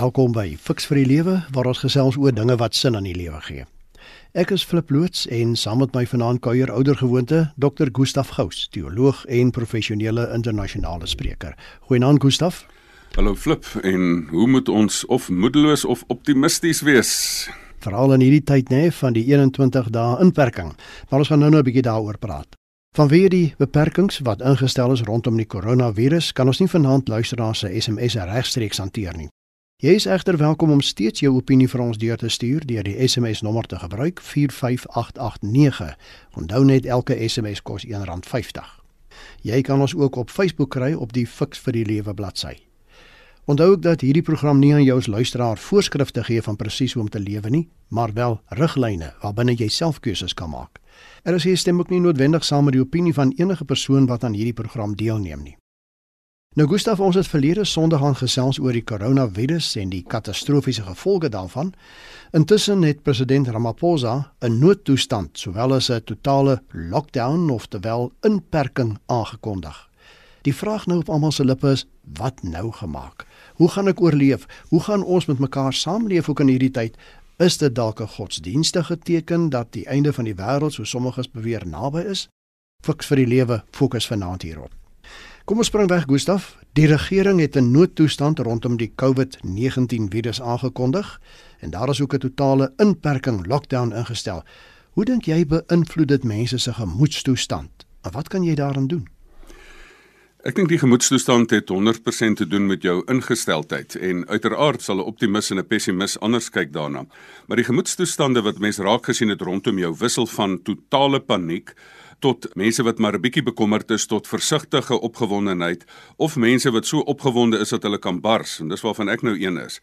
Welkom by Fix vir die Lewe waar ons gesels oor dinge wat sin aan die lewe gee. Ek is Flip loods en saam met my vanaand kuier oudergewoonte Dr. Gustaf Gous, teoloog en professionele internasionale spreker. Goeienaand Gustaf. Hallo Flip, en hoe moet ons of moedeloos of optimisties wees? Veral in hierdie tyd nê van die 21 dae inperking. Maar ons gaan nou nou 'n bietjie daaroor praat. Vanweë die beperkings wat ingestel is rondom die koronavirus, kan ons nie vanaand luisteraars se SMS regstreeks hanteer nie. Jy is egter welkom om steeds jou opinie vir ons deur te stuur deur die SMS nommer te gebruik 45889. Onthou net elke SMS kos R1.50. Jy kan ons ook op Facebook kry op die Fix vir die Lewe bladsy. Onthou ook dat hierdie program nie aan jou as luisteraar voorskrifte gee van presies hoe om te lewe nie, maar wel riglyne waarbinne jy self keuses kan maak. Er is hier stem ook nie noodwendig saam met die opinie van enige persoon wat aan hierdie program deelneem nie. Nou Gustaf, ons het verlede Sondag aan gesels oor die koronavirus en die katastrofiese gevolge daarvan. Intussen het president Ramaphosa 'n noodtoestand sowel as 'n totale lockdown of terwyl inperking aangekondig. Die vraag nou op almal se lippe is: wat nou gemaak? Hoe gaan ek oorleef? Hoe gaan ons met mekaar saamleef ook in hierdie tyd? Is dit dalk 'n godsdienstige teken dat die einde van die wêreld, so sommiges beweer, naby is? Fiks vir die lewe fokus vanaand hierop. Kom ons spring weg, Gustaf. Die regering het 'n noodtoestand rondom die COVID-19 virus aangekondig en daar is ook 'n totale inperking, lockdown ingestel. Hoe dink jy beïnvloed dit mense se gemoedstoestand? En wat kan jy daaraan doen? Ek dink die gemoedstoestand het 100% te doen met jou ingesteldheid en uiteraard sal 'n optimis en 'n pessimis anders kyk daarna. Maar die gemoedstoestande wat mense raak gesien het rondom jou wissel van totale paniek tot mense wat maar 'n bietjie bekommerd is tot versigtige opgewondenheid of mense wat so opgewonde is dat hulle kan bars en dis waarvan ek nou een is.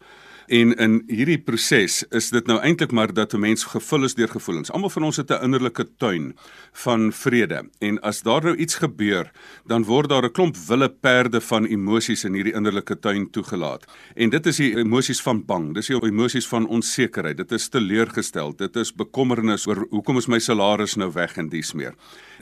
En in hierdie proses is dit nou eintlik maar dat 'n mens gevul is deur gevoelens. Almal van ons het 'n innerlike tuin van vrede. En as daar nou iets gebeur, dan word daar 'n klomp wille perde van emosies in hierdie innerlike tuin toegelaat. En dit is die emosies van bang, dis die emosies van onsekerheid, dit is teleurgestel, dit is bekommernis oor hoekom is my salaris nou weg en dies meer.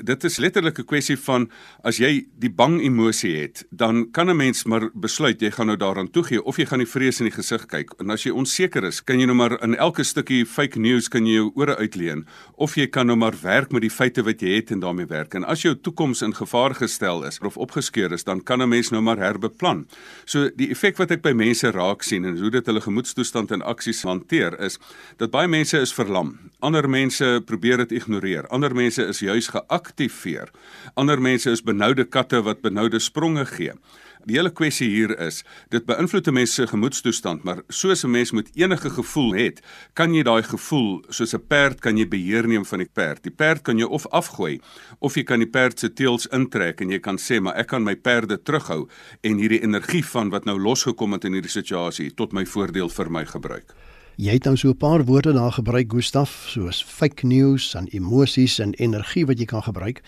Dit is letterlik 'n kwessie van as jy die bang emosie het, dan kan 'n mens maar besluit jy gaan nou daaraan toegee of jy gaan die vrees in die gesig kyk. En as jy onseker is, kan jy nou maar in elke stukkie fake news kan jy jou ore uitleen of jy kan nou maar werk met die feite wat jy het en daarmee werk. En as jou toekoms in gevaar gestel is of opgeskeur is, dan kan 'n mens nou maar herbeplan. So die effek wat ek by mense raak sien en hoe dit hulle gemoedstoestand en aksies hanteer is dat baie mense is verlam. Ander mense probeer dit ignoreer. Ander mense is juis geak aktiveer. Ander mense is benoude katte wat benoude spronge gee. Die hele kwessie hier is, dit beïnvloed 'n mens se gemoedstoestand, maar soos 'n mens met enige gevoel het, kan jy daai gevoel soos 'n perd kan jy beheer neem van die perd. Die perd kan jy of afgooi of jy kan die perd se teels intrek en jy kan sê, maar ek kan my perde terughou en hierdie energie van wat nou losgekom het in hierdie situasie tot my voordeel vir my gebruik. Jy het nou so 'n paar woorde daar gebruik Gustaf, soos fake news en emosies en energie wat jy kan gebruik.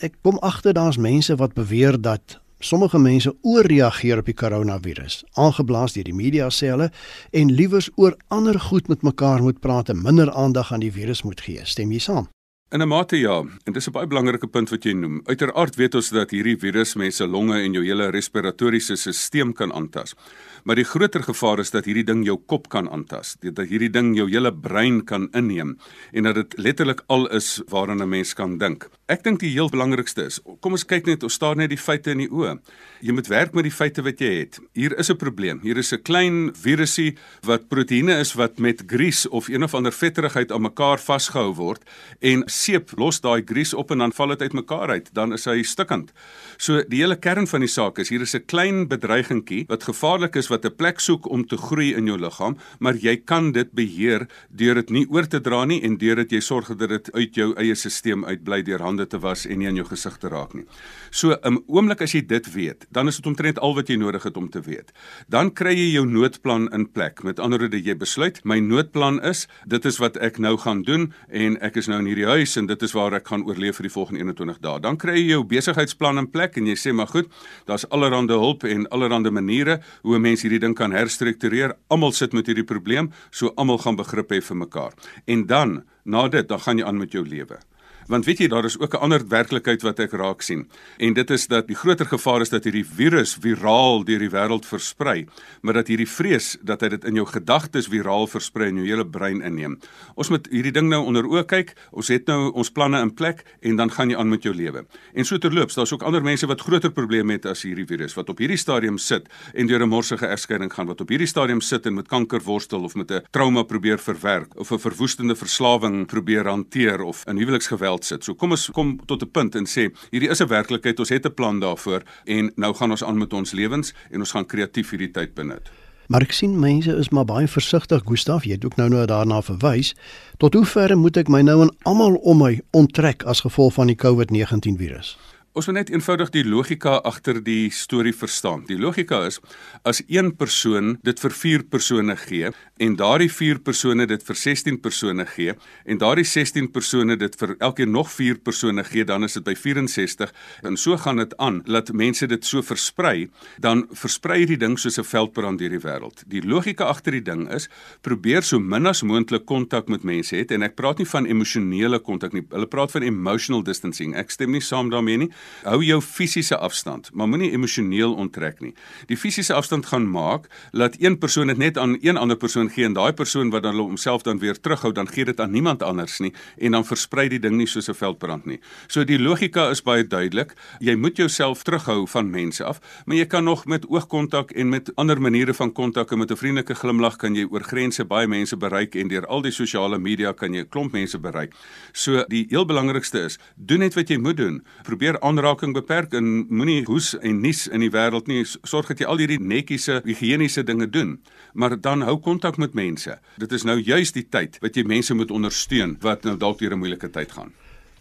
Ek kom agter daar's mense wat beweer dat sommige mense ooreageer op die koronavirus, aangeblaas deur die media sê hulle en liewers oor ander goed met mekaar moet praat en minder aandag aan die virus moet gee. Stem jy saam? In 'n mate ja, en dis 'n baie belangrike punt wat jy noem. Uiteraard weet ons dat hierdie virus mense longe en jou hele respiratoriese stelsel kan aantas. Maar die groter gevaar is dat hierdie ding jou kop kan aantas, dat hierdie ding jou hele brein kan inneem en dat dit letterlik al is waaraan 'n mens kan dink. Ek dink die heel belangrikste is, kom ons kyk net, ons staar net die feite in die oë. Jy moet werk met die feite wat jy het. Hier is 'n probleem. Hier is 'n klein virusie wat proteïene is wat met gries of een of ander vetterigheid aan mekaar vasgehou word en seep los daai gries op en dan val dit uitmekaar uit, dan is hy stikkend. So die hele kern van die saak is hier is 'n klein bedreigingkie wat gevaarlik is wat 'n plek soek om te groei in jou liggaam, maar jy kan dit beheer deur dit nie oor te dra nie en deur dit jy sorg dat dit uit jou eie stelsel uitbly deur hande te was en nie aan jou gesig te raak nie. So 'n oomblik as jy dit weet, dan is dit omtrent al wat jy nodig het om te weet. Dan kry jy jou noodplan in plek. Met ander woorde, jy besluit, my noodplan is, dit is wat ek nou gaan doen en ek is nou in hierdie huis en dit is waar ek gaan oorleef vir die volgende 21 dae. Dan kry jy jou besigheidsplan in plek en jy sê maar goed, daar's allerlei hulp en allerlei maniere hoe 'n mens hierdie ding kan herstruktureer. Almal sit met hierdie probleem, so almal gaan begrip hê vir mekaar. En dan, na dit, dan gaan jy aan met jou lewe. Want weet jy, daar is ook 'n ander werklikheid wat ek raak sien. En dit is dat die groter gevaar is dat hierdie virus viraal deur die wêreld versprei, maar dat hierdie vrees dat hy dit in jou gedagtes viraal versprei en jou hele brein inneem. Ons moet hierdie ding nou onder oë kyk. Ons het nou ons planne in plek en dan gaan jy aan met jou lewe. En so terloops, daar's ook ander mense wat groter probleme het as hierdie virus wat op hierdie stadium sit en deur 'n morsige egskeiding gaan wat op hierdie stadium sit en met kanker worstel of met 'n trauma probeer verwerk of 'n verwoestende verslawing probeer hanteer of in huweliksgeweld sit. So kom ons kom tot 'n punt en sê hierdie is 'n werklikheid. Ons het 'n plan daarvoor en nou gaan ons aan met ons lewens en ons gaan kreatief hierdie tyd benut. Maar ek sien mense is maar baie versigtig, Gustaf, jy het ook nou nou daarna verwys. Tot hoe ver moet ek my nou aan almal om my onttrek as gevolg van die COVID-19 virus? Ons moet net eenvoudig die logika agter die storie verstaan. Die logika is as een persoon dit vir 4 persone gee en daardie 4 persone dit vir 16 persone gee en daardie 16 persone dit vir elkeen nog 4 persone gee, dan is dit by 64 en so gaan dit aan dat mense dit so versprei, dan versprei hierdie ding soos 'n veldbrand deur die wêreld. Die logika agter die ding is probeer so min as moontlik kontak met mense hê en ek praat nie van emosionele kontak nie. Hulle praat van emotional distancing. Ek stem nie saam daarmee nie. Hou jou fisiese afstand, maar moenie emosioneel onttrek nie. Die fisiese afstand gaan maak dat een persoon dit net aan een ander persoon gee en daai persoon wat dan homself dan weer terughou, dan gee dit aan niemand anders nie en dan versprei die ding nie soos 'n veldbrand nie. So die logika is baie duidelik. Jy moet jouself terughou van mense af, maar jy kan nog met oogkontak en met ander maniere van kontak en met 'n vriendelike glimlag kan jy oor grense baie mense bereik en deur al die sosiale media kan jy 'n klomp mense bereik. So die heel belangrikste is, doen net wat jy moet doen. Probeer aanraking beperk en moenie hoes en nies in die wêreld nie. Sorg dat jy al hierdie netjiese higiëniese dinge doen, maar dan hou kontak met mense. Dit is nou juis die tyd wat jy mense moet ondersteun wat nou dalk deur 'n moeilike tyd gaan.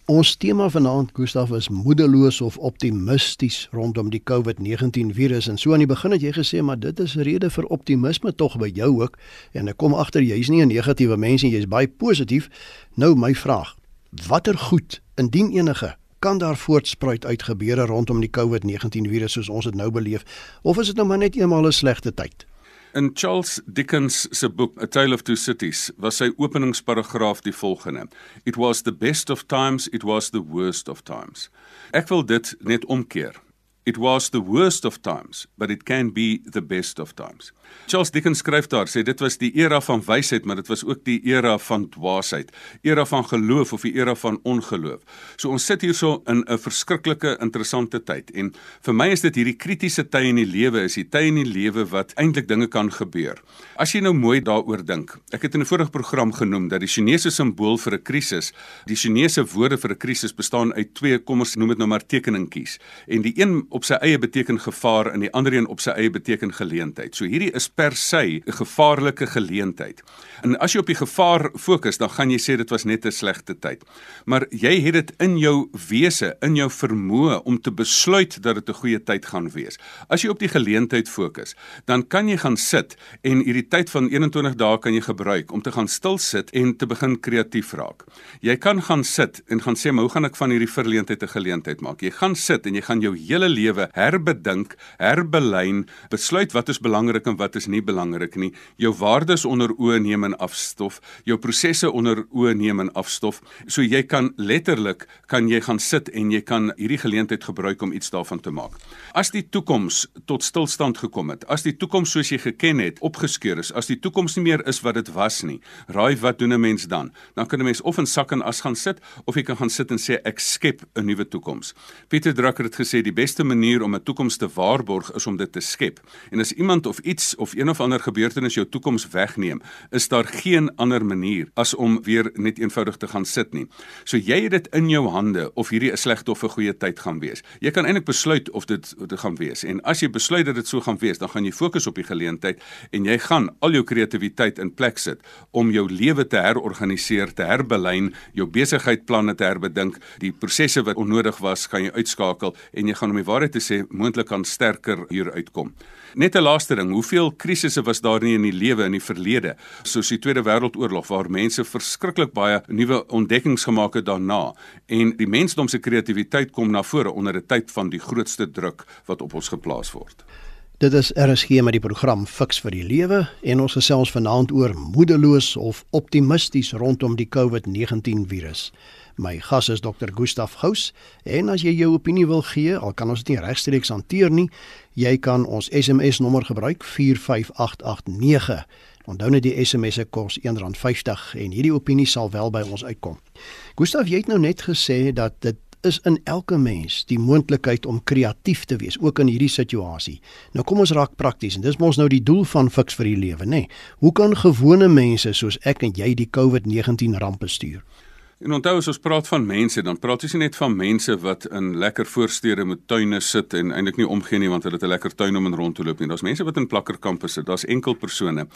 Ons tema vanaand Gustaf is moedeloos of optimisties rondom die COVID-19 virus en so aan die begin het jy gesê maar dit is 'n rede vir optimisme tog by jou ook en ek kom agter jy's nie 'n negatiewe mens nie jy's baie positief. Nou my vraag, watter goed indien enige kan daar voortspruit uit gebeure rondom die COVID-19 virus soos ons dit nou beleef of is dit nou maar net eenmal 'n slegte tyd? In Charles Dickens se boek A Tale of Two Cities was sy openingsparagraaf die volgende: It was the best of times, it was the worst of times. Ek wil dit net omkeer. It was the worst of times, but it can be the best of times. Charles Dickens skryf daar sê dit was die era van wysheid, maar dit was ook die era van dwaasheid, era van geloof of die era van ongeloof. So ons sit hierso in 'n verskriklike interessante tyd en vir my is dit hierdie kritiese tye in die lewe is die tye in die lewe wat eintlik dinge kan gebeur. As jy nou mooi daaroor dink. Ek het in 'n vorige program genoem dat die Chinese simbool vir 'n krisis, die Chinese woorde vir 'n krisis bestaan uit twee, kom ons noem dit nou maar tekeningkies. En die een op sy eie beteken gevaar en die ander een op sy eie beteken geleentheid. So hierdie is per se 'n gevaarlike geleentheid. En as jy op die gevaar fokus, dan gaan jy sê dit was net 'n slegte tyd. Maar jy het dit in jou wese, in jou vermoë om te besluit dat dit 'n goeie tyd gaan wees. As jy op die geleentheid fokus, dan kan jy gaan sit en hierdie tyd van 21 dae kan jy gebruik om te gaan stil sit en te begin kreatief raak. Jy kan gaan sit en gaan sê, "Maar hoe gaan ek van hierdie verleentheid 'n geleentheid maak?" Jy gaan sit en jy gaan jou hele lewe herbedink, herbelyn, besluit wat is belangrik en wat is nie belangrik nie. Jou waardes onder oë neem en afstof, jou prosesse onder oë neem en afstof. So jy kan letterlik kan jy gaan sit en jy kan hierdie geleentheid gebruik om iets daarvan te maak. As die toekoms tot stilstand gekom het, as die toekoms soos jy geken het opgeskeur is, as die toekoms nie meer is wat dit was nie, raai wat doen 'n mens dan? Dan kan 'n mens of in sak en as gaan sit of jy kan gaan sit en sê ek skep 'n nuwe toekoms. Pieter Drucker het gesê die beste manier om 'n toekoms te waarborg is om dit te skep. En as iemand of iets of een of ander gebeurtenis jou toekoms wegneem, is daar geen ander manier as om weer net eenvoudig te gaan sit nie. So jy het dit in jou hande of hierdie 'n slegte of 'n goeie tyd gaan wees. Jy kan eintlik besluit of dit dit gaan wees. En as jy besluit dat dit so gaan wees, dan gaan jy fokus op die geleentheid en jy gaan al jou kreatiwiteit in plek sit om jou lewe te herorganiseer, te herbelyn, jou besigheidplanne te herbedink, die prosesse wat onnodig was, gaan jy uitskakel en jy gaan om die waarheid te sê moontlik kan sterker hier uitkom. Net 'n laaste ding, hoeveel krisisse was daar nie in die lewe in die verlede, soos die Tweede Wêreldoorlog waar mense verskriklik baie nuwe ontdekkings gemaak het daarna en die mensdom se kreatiwiteit kom na vore onder 'n tyd van die grootste druk wat op ons geplaas word. Dit is RSG met die program Fix vir die Lewe en ons gesels vanaand oor moedeloos of optimisties rondom die COVID-19 virus. My gas is Dr. Gustaf Gous en as jy jou opinie wil gee, al kan ons dit nie regstreeks hanteer nie, jy kan ons SMS nommer gebruik 45889. Onthou net die SMS se kos R1.50 en hierdie opinie sal wel by ons uitkom. Gustaf, jy het nou net gesê dat dit is in elke mens die moontlikheid om kreatief te wees ook in hierdie situasie. Nou kom ons raak prakties en dis mos nou die doel van Fix vir die lewe, nê. Nee. Hoe kan gewone mense soos ek en jy die COVID-19 ramp bestuur? En onthou as ons praat van mense, dan praat ons nie net van mense wat in lekker voorstede met tuine sit en eintlik nie omgee nie want hulle het 'n lekker tuin om in rond te loop nie. Daar's mense wat in plakkerkampe sit, daar's enkel persone.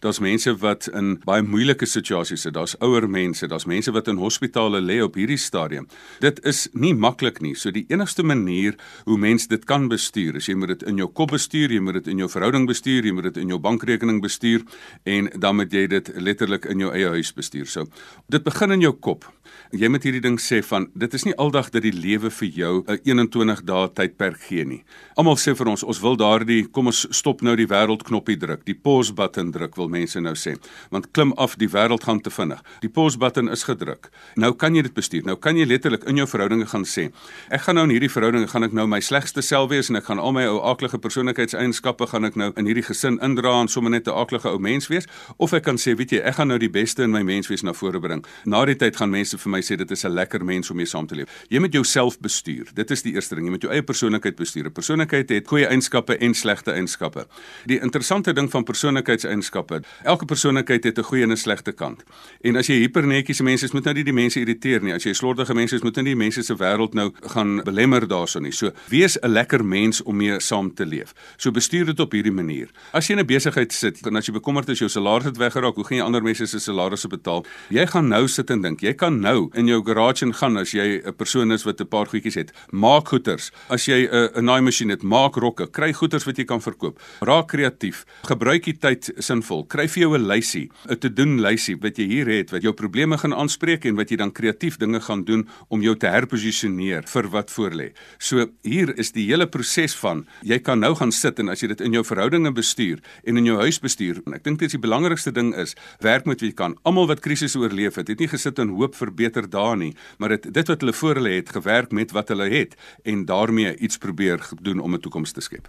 Daar's mense wat in baie moeilike situasies sit. Daar's ouer mense, daar's mense wat in hospitale lê op hierdie stadium. Dit is nie maklik nie. So die enigste manier hoe mens dit kan bestuur, is jy moet dit in jou kop bestuur, jy moet dit in jou verhouding bestuur, jy moet dit in jou bankrekening bestuur en dan moet jy dit letterlik in jou eie huis bestuur. So dit begin in jou kop. Jy moet hierdie ding sê van dit is nie aldag dat die lewe vir jou 'n 21 dae tydperk gee nie. Almal sê vir ons ons wil daardie kom ons stop nou die wêreld knoppie druk, die pause button druk wil mense nou sê. Want klim af, die wêreld gaan te vinnig. Die pause button is gedruk. Nou kan jy dit bestuur. Nou kan jy letterlik in jou verhoudinge gaan sê, ek gaan nou in hierdie verhoudinge gaan ek nou my slegste self wees en ek gaan al my ou aaklige persoonlikheidseienskappe gaan ek nou in hierdie gesin indra en sommer net 'n aaklige ou mens wees of ek kan sê, weet jy, ek gaan nou die beste in my mens wees na vore bring. Na die tyd gaan mense vir my sê dit is 'n lekker mens om mee saam te leef. Jy moet jouself bestuur. Dit is die eerste ding. Jy moet jou eie persoonlikheid bestuur. 'n Persoonlikheid het goeie eienskappe en slegte eienskappe. Die interessante ding van persoonlikheidseienskappe, elke persoonlikheid het 'n goeie en 'n slegte kant. En as jy hipernetjiese mense is, moet nou nie die mense irriteer nie. As jy slordige mense is, moet nou nie die mense se wêreld nou gaan belemmer daarso nie. So, wees 'n lekker mens om mee saam te leef. So bestuur dit op hierdie manier. As jy 'n besigheid sit en as jy bekommerd is jou salaris het weggeraak, hoe gaan jy ander mense se salarisse betaal? Jy gaan nou sit en dink. Jy kan nou in jou garage ingaan as jy 'n persoon is wat 'n paar goedjies het. Maak goeders. As jy 'n 'n naaimasjien het, maak rokke. Kry goeders wat jy kan verkoop. Raak kreatief. Gebruik die tyd sinvol. Kry vir jou 'n lysie, 'n te-doen lysie wat jy hier het wat jou probleme gaan aanspreek en wat jy dan kreatief dinge gaan doen om jou te herposisioneer vir wat voorlê. So hier is die hele proses van jy kan nou gaan sit en as jy dit in jou verhoudinge bestuur en in jou huis bestuur. En ek dink dit is die belangrikste ding is werk met wie jy kan. Almal wat krisisse oorleef het, het nie gesit en hoop vir beter dae nie, maar dit dit wat hulle voor hulle het gewerk met wat hulle het en daarmee iets probeer doen om 'n toekoms te skep.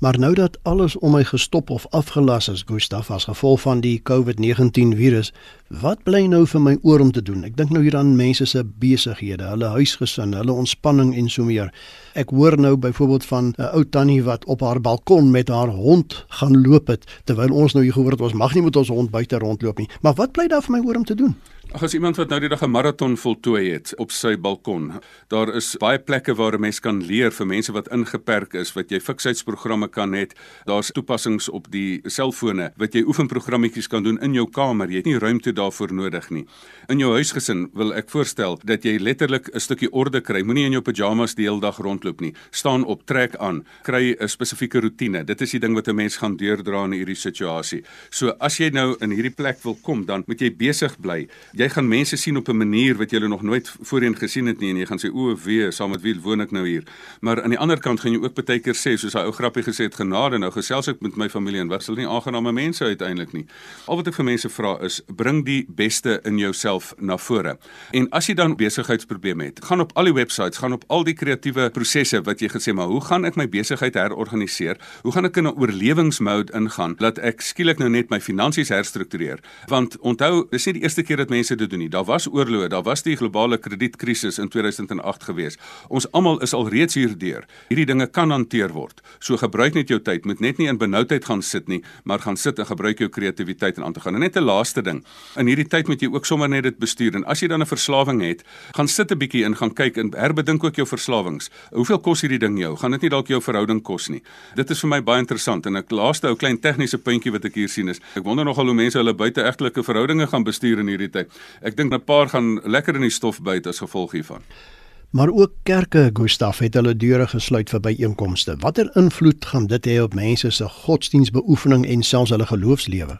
Maar nou dat alles om my gestop of afgelas is, Gustaf, as gevolg van die COVID-19 virus, wat bly nou vir my oor om te doen? Ek dink nou hier aan mense se besighede, hulle huisgesin, hulle ontspanning en so meer. Ek hoor nou byvoorbeeld van 'n ou tannie wat op haar balkon met haar hond gaan loop het, terwyl ons nou hier gehoor het ons mag nie met ons hond buite rondloop nie. Maar wat bly daar vir my oor om te doen? As iemand wat nou die dag 'n maraton voltooi het op sy balkon. Daar is baie plekke waar 'n mens kan leer vir mense wat ingeperk is, wat jy fiksheidsprogramme kan hê. Daar's toepassings op die selfone wat jy oefenprogrammetjies kan doen in jou kamer. Jy het nie ruimte daarvoor nodig nie. In jou huisgesin wil ek voorstel dat jy letterlik 'n stukkie orde kry. Moenie in jou pyjamas die hele dag rondloop nie. Staan op, trek aan, kry 'n spesifieke rotine. Dit is die ding wat 'n mens gaan deurdra in hierdie situasie. So as jy nou in hierdie plek wil kom, dan moet jy besig bly jy gaan mense sien op 'n manier wat jy nog nooit voorheen gesien het nie en jy gaan sê o, wee, saam met wie woon ek nou hier? Maar aan die ander kant gaan jy ook baie keer sê soos daai ou grappie gesê het genade nou gesels ek met my familie en wat sal nie aangename mense uiteindelik nie. Al wat ek vir mense vra is bring die beste in jouself na vore. En as jy dan besigheidsprobleme het, gaan op al die websites, gaan op al die kreatiewe prosesse wat jy gesê maar hoe gaan ek my besigheid herorganiseer? Hoe gaan ek in 'n oorlewingsmode ingaan dat ek skielik nou net my finansies herstruktureer? Want onthou, dis nie die eerste keer dat mense mense dit doen nie. Daar was oorloë, daar was die globale kredietkrisis in 2008 gewees. Ons almal is al reeds hierdeur. Hierdie dinge kan hanteer word. So gebruik net jou tyd, moet net nie in benoudheid gaan sit nie, maar gaan sit en gebruik jou kreatiwiteit en aan te gaan. En net 'n laaste ding. In hierdie tyd moet jy ook sommer net dit bestuur. En as jy dan 'n verslawing het, gaan sit 'n bietjie in, gaan kyk en herbedink ook jou verslawings. Hoeveel kos hierdie ding jou? Gaan dit nie dalk jou verhouding kos nie? Dit is vir my baie interessant en 'n laaste ou klein tegniese puntjie wat ek hier sien is, ek wonder nogal hoe mense hulle buiteegtelike verhoudinge gaan bestuur in hierdie tyd. Ek dink 'n paar gaan lekker in die stof byt as gevolg hiervan. Maar ook kerke, Gustaf, het hulle deure gesluit vir byeenkomste. Watter invloed gaan dit hê op mense se godsdienstbeoefening en selfs hulle geloofslewe?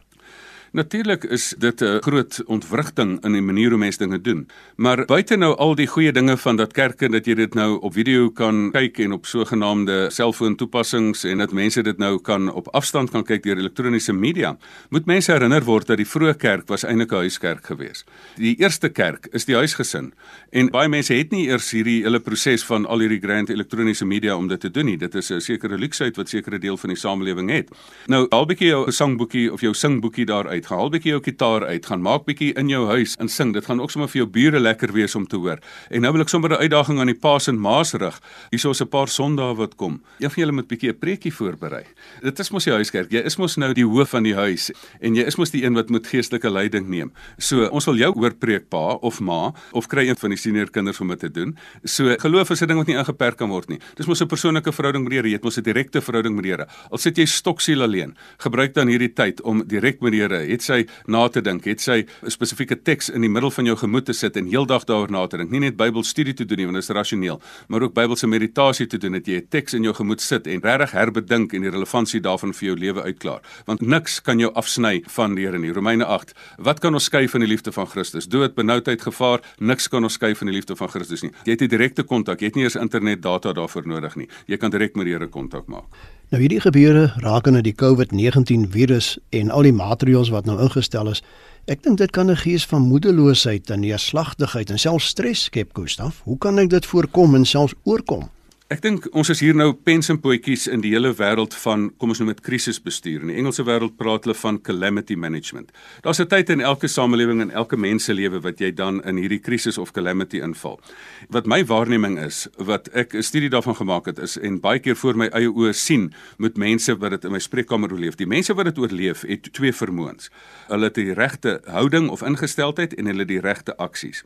Natuurlik is dit 'n groot ontwrigting in die manier hoe mense dinge doen. Maar buite nou al die goeie dinge van dat kerke dat jy dit nou op video kan kyk en op sogenaamde selfoon toepassings en dat mense dit nou kan op afstand kan kyk deur elektroniese media, moet mense herinner word dat die vroeë kerk was eintlik 'n huiskerk geweest. Die eerste kerk is die huisgesin en baie mense het nie eers hierdie hele proses van al hierdie grand elektroniese media om dit te doen nie. Dit is 'n sekere luksheid wat sekere deel van die samelewing het. Nou, al bietjie jou gesangboekie of jou singboekie daar uit, haal bietjie jou kitaar uit, gaan maak bietjie in jou huis en sing. Dit gaan ook sommer vir jou bure lekker wees om te hoor. En nou wil ek sommer 'n uitdaging aan die paas en maas rig. Hierso is 'n paar sondae wat kom. Een van julle moet bietjie 'n preekie voorberei. Dit is mos die huiskerk. Jy is mos nou die hoof van die huis en jy is mos die een wat moet geestelike leiding neem. So, ons wil jou hoor preek pa of ma of kry een van die senior kinders om dit te doen. So, geloof is 'n ding wat nie ingeperk kan word nie. Dis mos 'n persoonlike verhouding met die Here. Jy het mos 'n direkte verhouding met die Here. Al sit jy stoksiel alleen, gebruik dan hierdie tyd om direk met die Here, het sy na te dink, het sy 'n spesifieke teks in die middel van jou gemoed te sit en heeldag daaroor na te dink. Nie net Bybelstudie te doen nie, want dit is rasioneel, maar ook Bybelse meditasie te doen dat jy 'n teks in jou gemoed sit en regtig herbedink en die relevantie daarvan vir jou lewe uitklaar. Want niks kan jou afsny van die Here nie. Romeine 8. Wat kan ons skei van die liefde van Christus? Dood, benoudheid, gevaar, niks kan ons skei van die liefde van Christus nie. Jy het 'n direkte kontak. Jy het nie eers internet data daarvoor nodig nie. Jy kan direk met die Here kontak maak. Nou hierdie gebeure rakende die COVID-19 virus en al die maatreëls wat nou ingestel is, ek dink dit kan 'n gees van moedeloosheid en neerslagtigheid en selfs stres skep, Gustaf. Hoe kan ek dit voorkom en selfs oorkom? Ek dink ons is hier nou pens en potjies in die hele wêreld van kom ons noem dit krisisbestuur. In die Engelse wêreld praat hulle van calamity management. Daar's 'n tyd in elke samelewing en elke mens se lewe wat jy dan in hierdie krisis of calamity inval. Wat my waarneming is, wat ek 'n studie daarvan gemaak het, is en baie keer voor my eie oë sien met mense wat dit in my spreekkamer oorleef. Die mense wat dit oorleef, het twee vermoëns. Hulle het die regte houding of ingesteldheid en hulle die regte aksies.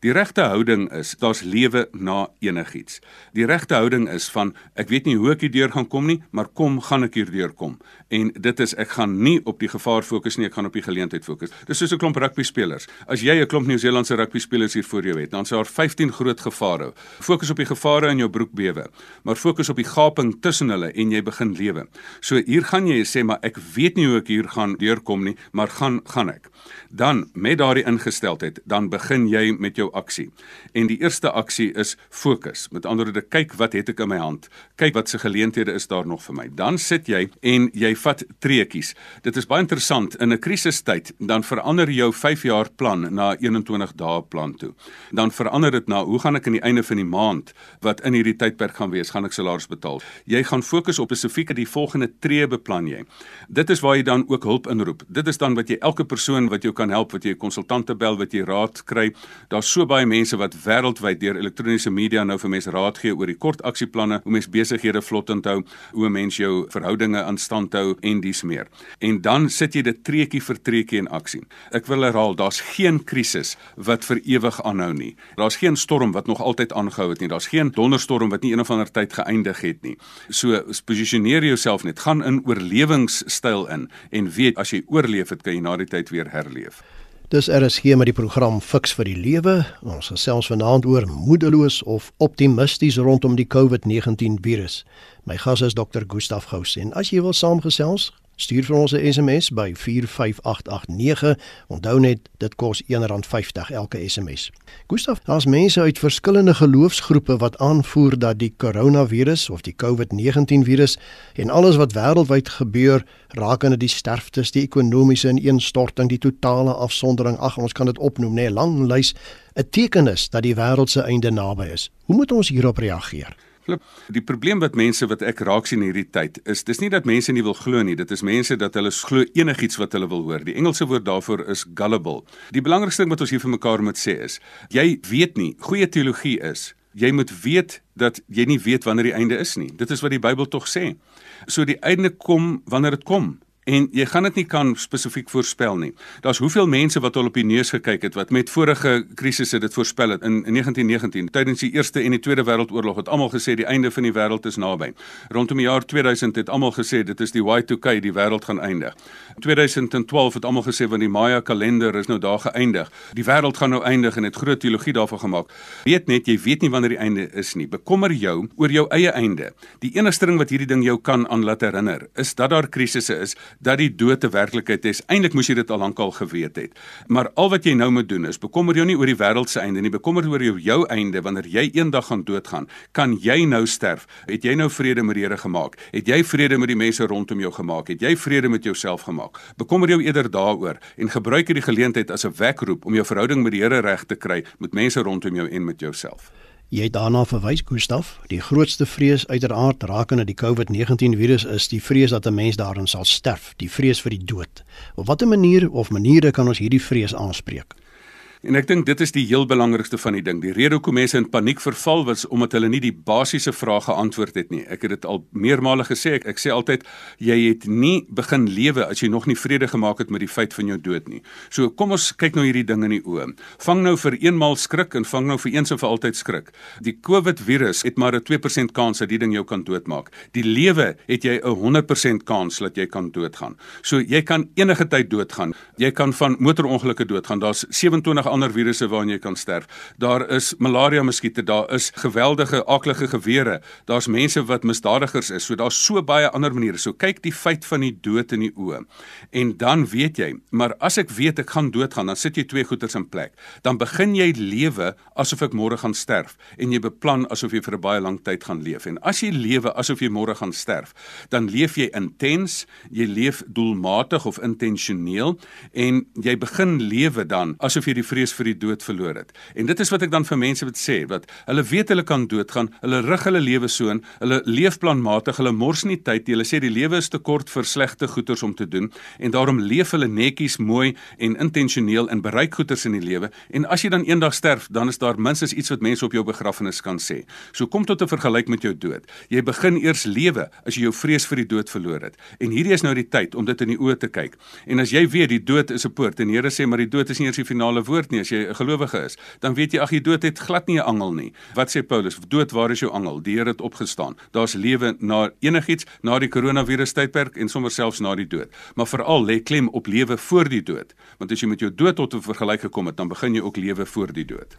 Die regte houding is daar's lewe na enigiets. Die regte houding is van ek weet nie hoe ek hierdeur gaan kom nie, maar kom gaan ek hierdeur kom. En dit is ek gaan nie op die gevaar fokus nie, ek gaan op die geleentheid fokus. Dis soos 'n klomp rugby spelers. As jy 'n klomp Nieu-Seelandse rugby spelers hier voor jou het, dan is daar 15 groot gevare. Fokus op die gevare in jou broek bewe, maar fokus op die gaping tussen hulle en jy begin lewe. So hier gaan jy sê maar ek weet nie hoe ek hier gaan deurkom nie, maar gaan gaan ek. Dan met daardie ingesteldheid, dan begin jy met jou aksie. En die eerste aksie is fokus. Met ander woorde, kyk wat het ek in my hand? Kyk wat se geleenthede is daar nog vir my? Dan sit jy en jy vat treetjies. Dit is baie interessant in 'n krisistyd, dan verander jou 5 jaar plan na 21 dae plan toe. Dan verander dit na hoe gaan ek aan die einde van die maand wat in hierdie tydperk gaan wees, gaan ek salaris betaal. Jy gaan fokus op spesifiek die volgende tree beplan jy. Dit is waar jy dan ook hulp inroep. Dit is dan wat jy elke persoon wat jou kan help, wat jy 'n konsultante bel, wat jy raad kry. Daar's so baie mense wat wêreldwyd deur elektroniese media nou vir mense raad gee oor die kort aksieplanne, hoe mens besighede vlot onthou, hoe mens jou verhoudinge aan stand hou en dies meer. En dan sit jy dit treetjie vir treetjie in aksie. Ek wil herhaal, daar's geen krisis wat vir ewig aanhou nie. Daar's geen storm wat nog altyd aangehou het nie. Daar's geen donderstorm wat nie een of ander tyd geëindig het nie. So posisioneer jouself net, gaan in oorlewingsstyl in en weet as jy oorleef het, kan jy na die tyd weer herleef. Dis RSG met die program Fix vir die Lewe. Ons gesels vanaand oor moedeloos of optimisties rondom die COVID-19 virus. My gas is Dr. Gustaf Gous en as jy wil saamgesels, stuur vir ons 'n SMS by 45889. Onthou net dit kos R1.50 elke SMS. Gustaf, daar's mense uit verskillende geloofsgroepe wat aanvoer dat die koronavirus of die COVID-19 virus en alles wat wêreldwyd gebeur rakende die sterftes, die ekonomiese ineenstorting, die totale afsondering, ag ons kan dit opnoem, nê, nee, lang lys, 'n teken is dat die wêreld se einde naby is. Hoe moet ons hierop reageer? Flip, die probleem wat mense wat ek raak sien hierdie tyd is dis nie dat mense nie wil glo nie, dit is mense dat hulle glo enigiets wat hulle wil hoor. Die Engelse woord daarvoor is gullible. Die belangrikste ding wat ons hier vir mekaar moet sê is, jy weet nie, goeie teologie is Jy moet weet dat jy nie weet wanneer die einde is nie. Dit is wat die Bybel tog sê. So die einde kom wanneer dit kom en jy gaan dit nie kan spesifiek voorspel nie. Daar's hoeveel mense wat al op die neus gekyk het wat met vorige krisisse dit voorspel het in, in 1919 tydens die Eerste en die Tweede Wêreldoorlog het almal gesê die einde van die wêreld is naby. Rondom die jaar 2000 het almal gesê dit is die Y2K die wêreld gaan eindig. 2012 het almal gesê want die Maya kalender is nou daar geëindig. Die wêreld gaan nou eindig en het groot teologie daarvan gemaak. Weet net jy weet nie wanneer die einde is nie. Bekommer jou oor jou eie einde. Die enigste ding wat hierdie ding jou kan aan laat herinner is dat daar krisisse is dat die dood 'n werklikheid is. Eintlik moes jy dit al lankal geweet het. Maar al wat jy nou moet doen is bekommer jou nie oor die wêreld se einde nie, bekommer oor jou, jou einde wanneer jy eendag gaan doodgaan. Kan jy nou sterf? Het jy nou vrede met die Here gemaak? Het jy vrede met die mense rondom jou gemaak? Het jy vrede met jouself gemaak? Bekommer jou eerder daaroor en gebruik hierdie geleentheid as 'n wekroep om jou verhouding met die Here reg te kry met mense rondom jou en met jouself. Jy het daarna verwys Gustaf, die grootste vrees uiteraard rakende die COVID-19 virus is die vrees dat 'n mens daarin sal sterf, die vrees vir die dood. Op watter manier of maniere kan ons hierdie vrees aanspreek? En ek dink dit is die heel belangrikste van die ding. Die rede hoekom mense in paniek verval was omdat hulle nie die basiese vrae geantwoord het nie. Ek het dit al meermale gesê. Ek, ek sê altyd jy het nie begin lewe as jy nog nie vrede gemaak het met die feit van jou dood nie. So kom ons kyk nou hierdie ding in die oë. Vang nou vir eenmaal skrik en vang nou vir eens en vir altyd skrik. Die COVID virus het maar 'n 2% kans dat die ding jou kan doodmaak. Die lewe het jy 'n 100% kans dat jy kan doodgaan. So jy kan enige tyd doodgaan. Jy kan van motorongelukke doodgaan. Daar's 27 ander virusse waaraan jy kan sterf. Daar is malaria muskiete, daar is geweldige aklige gewere. Daar's mense wat misdadigers is. So daar's so baie ander maniere. So kyk die feit van die dood in die oë. En dan weet jy, maar as ek weet ek gaan doodgaan, dan sit jy twee goeters in plek. Dan begin jy lewe asof ek môre gaan sterf en jy beplan asof jy vir 'n baie lang tyd gaan leef. En as jy lewe asof jy môre gaan sterf, dan leef jy intens, jy leef doelmatig of intentioneel en jy begin lewe dan asof jy die vrees vir die dood verloor het. En dit is wat ek dan vir mense wil sê, wat hulle weet hulle kan doodgaan, hulle rig hulle lewe so in, hulle leef planmatig, hulle mors nie tyd nie. Hulle sê die lewe is te kort vir slegte goeders om te doen en daarom leef hulle netjies, mooi en intentioneel en bereik goeders in die lewe. En as jy dan eendag sterf, dan is daar minstens iets wat mense op jou begrafnis kan sê. So kom tot 'n vergelyk met jou dood. Jy begin eers lewe as jy jou vrees vir die dood verloor het. En hierdie is nou die tyd om dit in die oë te kyk. En as jy weet die dood is 'n poort en die Here sê maar die dood is nie eers die finale woord nie, as jy 'n gelowige is, dan weet jy ag die dood het glad nie 'n angel nie. Wat sê Paulus? Dood, waar is jou angel? Die Here het opgestaan. Daar's lewe na enigiets, na die koronavirus tydperk en sommer selfs na die dood. Maar veral lê klem op lewe voor die dood. Want as jy met jou dood tot 'n vergelyk gekom het, dan begin jy ook lewe voor die dood.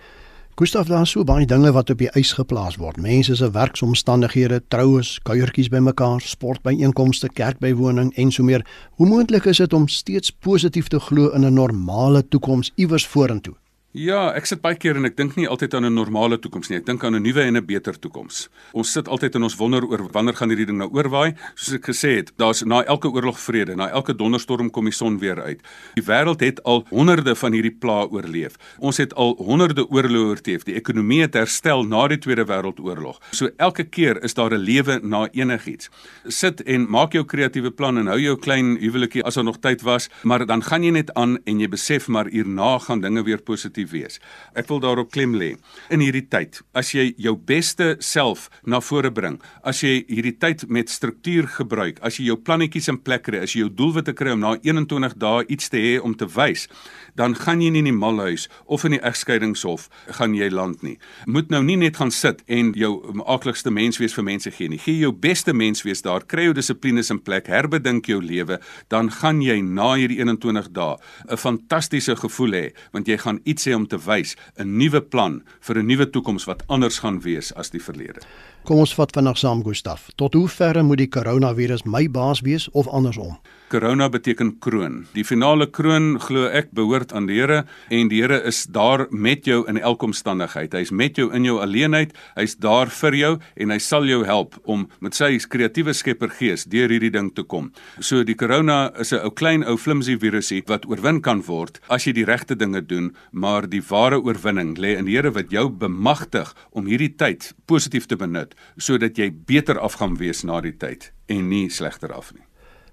Gustav, daar is so baie dinge wat op die ys geplaas word. Mense se werksomstandighede, troues, kuiertjies bymekaar, sportbyeenkomste, kerkbywoning en so meer. Hoe moontlik is dit om steeds positief te glo in 'n normale toekoms iewers vorentoe? Ja, ek sit baie keer en ek dink nie altyd aan 'n normale toekoms nie. Ek dink aan 'n nuwe en 'n beter toekoms. Ons sit altyd in ons wonder oor wanneer gaan hierdie ding nou oorwaai? Soos ek gesê het, daar's na elke oorlog vrede, na elke donderstorm kom die son weer uit. Die wêreld het al honderde van hierdie plaae oorleef. Ons het al honderde oorloë oorleef. Die ekonomie het herstel na die Tweede Wêreldoorlog. So elke keer is daar 'n lewe na enigiets. Sit en maak jou kreatiewe plan en hou jou klein huwelikie as daar nog tyd was, maar dan gaan jy net aan en jy besef maar hierna gaan dinge weer positief positief wees. Ek wil daarop klem lê. In hierdie tyd, as jy jou beste self na vore bring, as jy hierdie tyd met struktuur gebruik, as jy jou plannetjies in plek kry, as jy jou doelwitte kry om na 21 dae iets te hê om te wys, dan gaan jy nie in die malhuis of in die egskeidingshof gaan jy land nie. Moet nou nie net gaan sit en jou akligste mens wees vir mense gee nie. Gee jou beste mens wees daar, kry jou dissiplines in plek, herbedink jou lewe, dan gaan jy na hierdie 21 dae 'n fantastiese gevoel hê want jy gaan iets sê om te wys 'n nuwe plan vir 'n nuwe toekoms wat anders gaan wees as die verlede. Kom ons vat vanaand saam Gustaf. Tot hoe ver moet die koronavirus my baas wees of andersom? Corona beteken kroon. Die finale kroon glo ek behoort aan die Here en die Here is daar met jou in elke omstandigheid. Hy's met jou in jou alleenheid, hy's daar vir jou en hy sal jou help om met sy kreatiewe skeppergees deur hierdie ding te kom. So die corona is 'n ou klein ou flimsy virusie wat oorwin kan word as jy die regte dinge doen, maar die ware oorwinning lê in die Here wat jou bemagtig om hierdie tyd positief te benut sodat jy beter af gaan wees na die tyd en nie slegter af nie.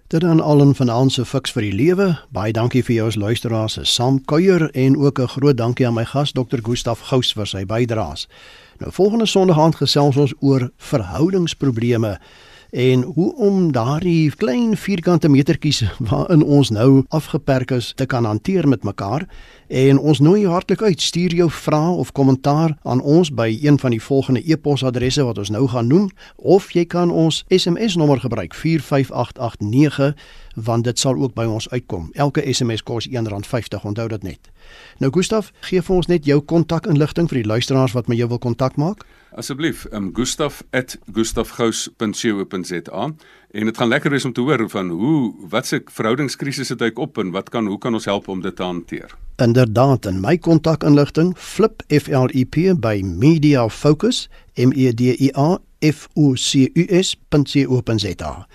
Dit dan allen vanaand se fiks vir die lewe. Baie dankie vir jou as luisteraars se saamkuier en ook 'n groot dankie aan my gas Dr. Gustaf Gous vir sy bydraes. Nou volgende Sondag aand gesels ons oor verhoudingsprobleme en hoe om daardie klein vierkante metertjies waarin ons nou afgeperk is te kan hanteer met mekaar. En ons nooi jou hartlik uit. Stuur jou vrae of kommentaar aan ons by een van die volgende e-posadresse wat ons nou gaan noem of jy kan ons SMS nommer gebruik 45889 want dit sal ook by ons uitkom. Elke SMS kos R1.50, onthou dit net. Nou Gustaf, gee vir ons net jou kontakinligting vir die luisteraars wat met jou wil kontak maak. Asseblief, um gustaf@gustafgous.co.za en dit gaan lekker wees om te hoor van hoe wat se verhoudingskrisis het hy op en wat kan hoe kan ons help om dit te hanteer. Inderdaad, in my kontakinligting flip FLEP by Media Focus M E D I A F O C U S.co.za.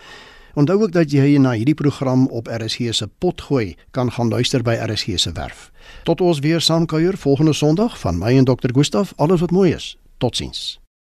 Onthou ook dat jy na hierdie program op RSG se pot gooi kan gaan luister by RSG se werf. Tot ons weer saamkuier volgende Sondag van my en Dr. Gustaf, alles wat mooi is. Totsiens.